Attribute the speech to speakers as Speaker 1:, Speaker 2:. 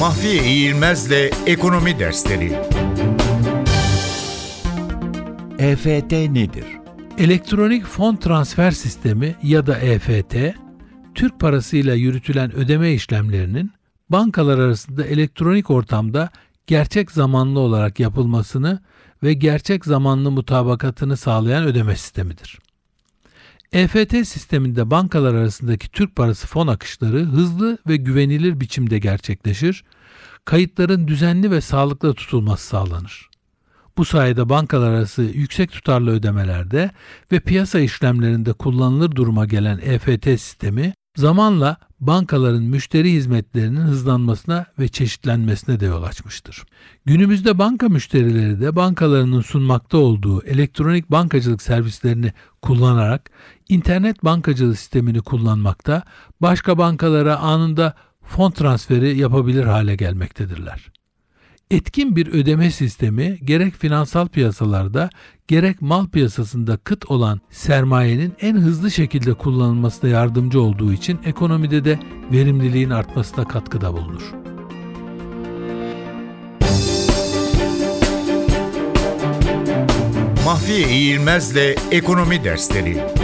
Speaker 1: Mahfiye İğilmez'le Ekonomi Dersleri
Speaker 2: EFT nedir?
Speaker 3: Elektronik Fon Transfer Sistemi ya da EFT, Türk parasıyla yürütülen ödeme işlemlerinin bankalar arasında elektronik ortamda gerçek zamanlı olarak yapılmasını ve gerçek zamanlı mutabakatını sağlayan ödeme sistemidir. EFT sisteminde bankalar arasındaki Türk parası fon akışları hızlı ve güvenilir biçimde gerçekleşir, kayıtların düzenli ve sağlıklı tutulması sağlanır. Bu sayede bankalar arası yüksek tutarlı ödemelerde ve piyasa işlemlerinde kullanılır duruma gelen EFT sistemi zamanla bankaların müşteri hizmetlerinin hızlanmasına ve çeşitlenmesine de yol açmıştır. Günümüzde banka müşterileri de bankalarının sunmakta olduğu elektronik bankacılık servislerini kullanarak internet bankacılık sistemini kullanmakta, başka bankalara anında fon transferi yapabilir hale gelmektedirler. Etkin bir ödeme sistemi gerek finansal piyasalarda gerek mal piyasasında kıt olan sermayenin en hızlı şekilde kullanılmasına yardımcı olduğu için ekonomide de verimliliğin artmasına katkıda bulunur.
Speaker 1: Mahfiye İğilmez'le Ekonomi Dersleri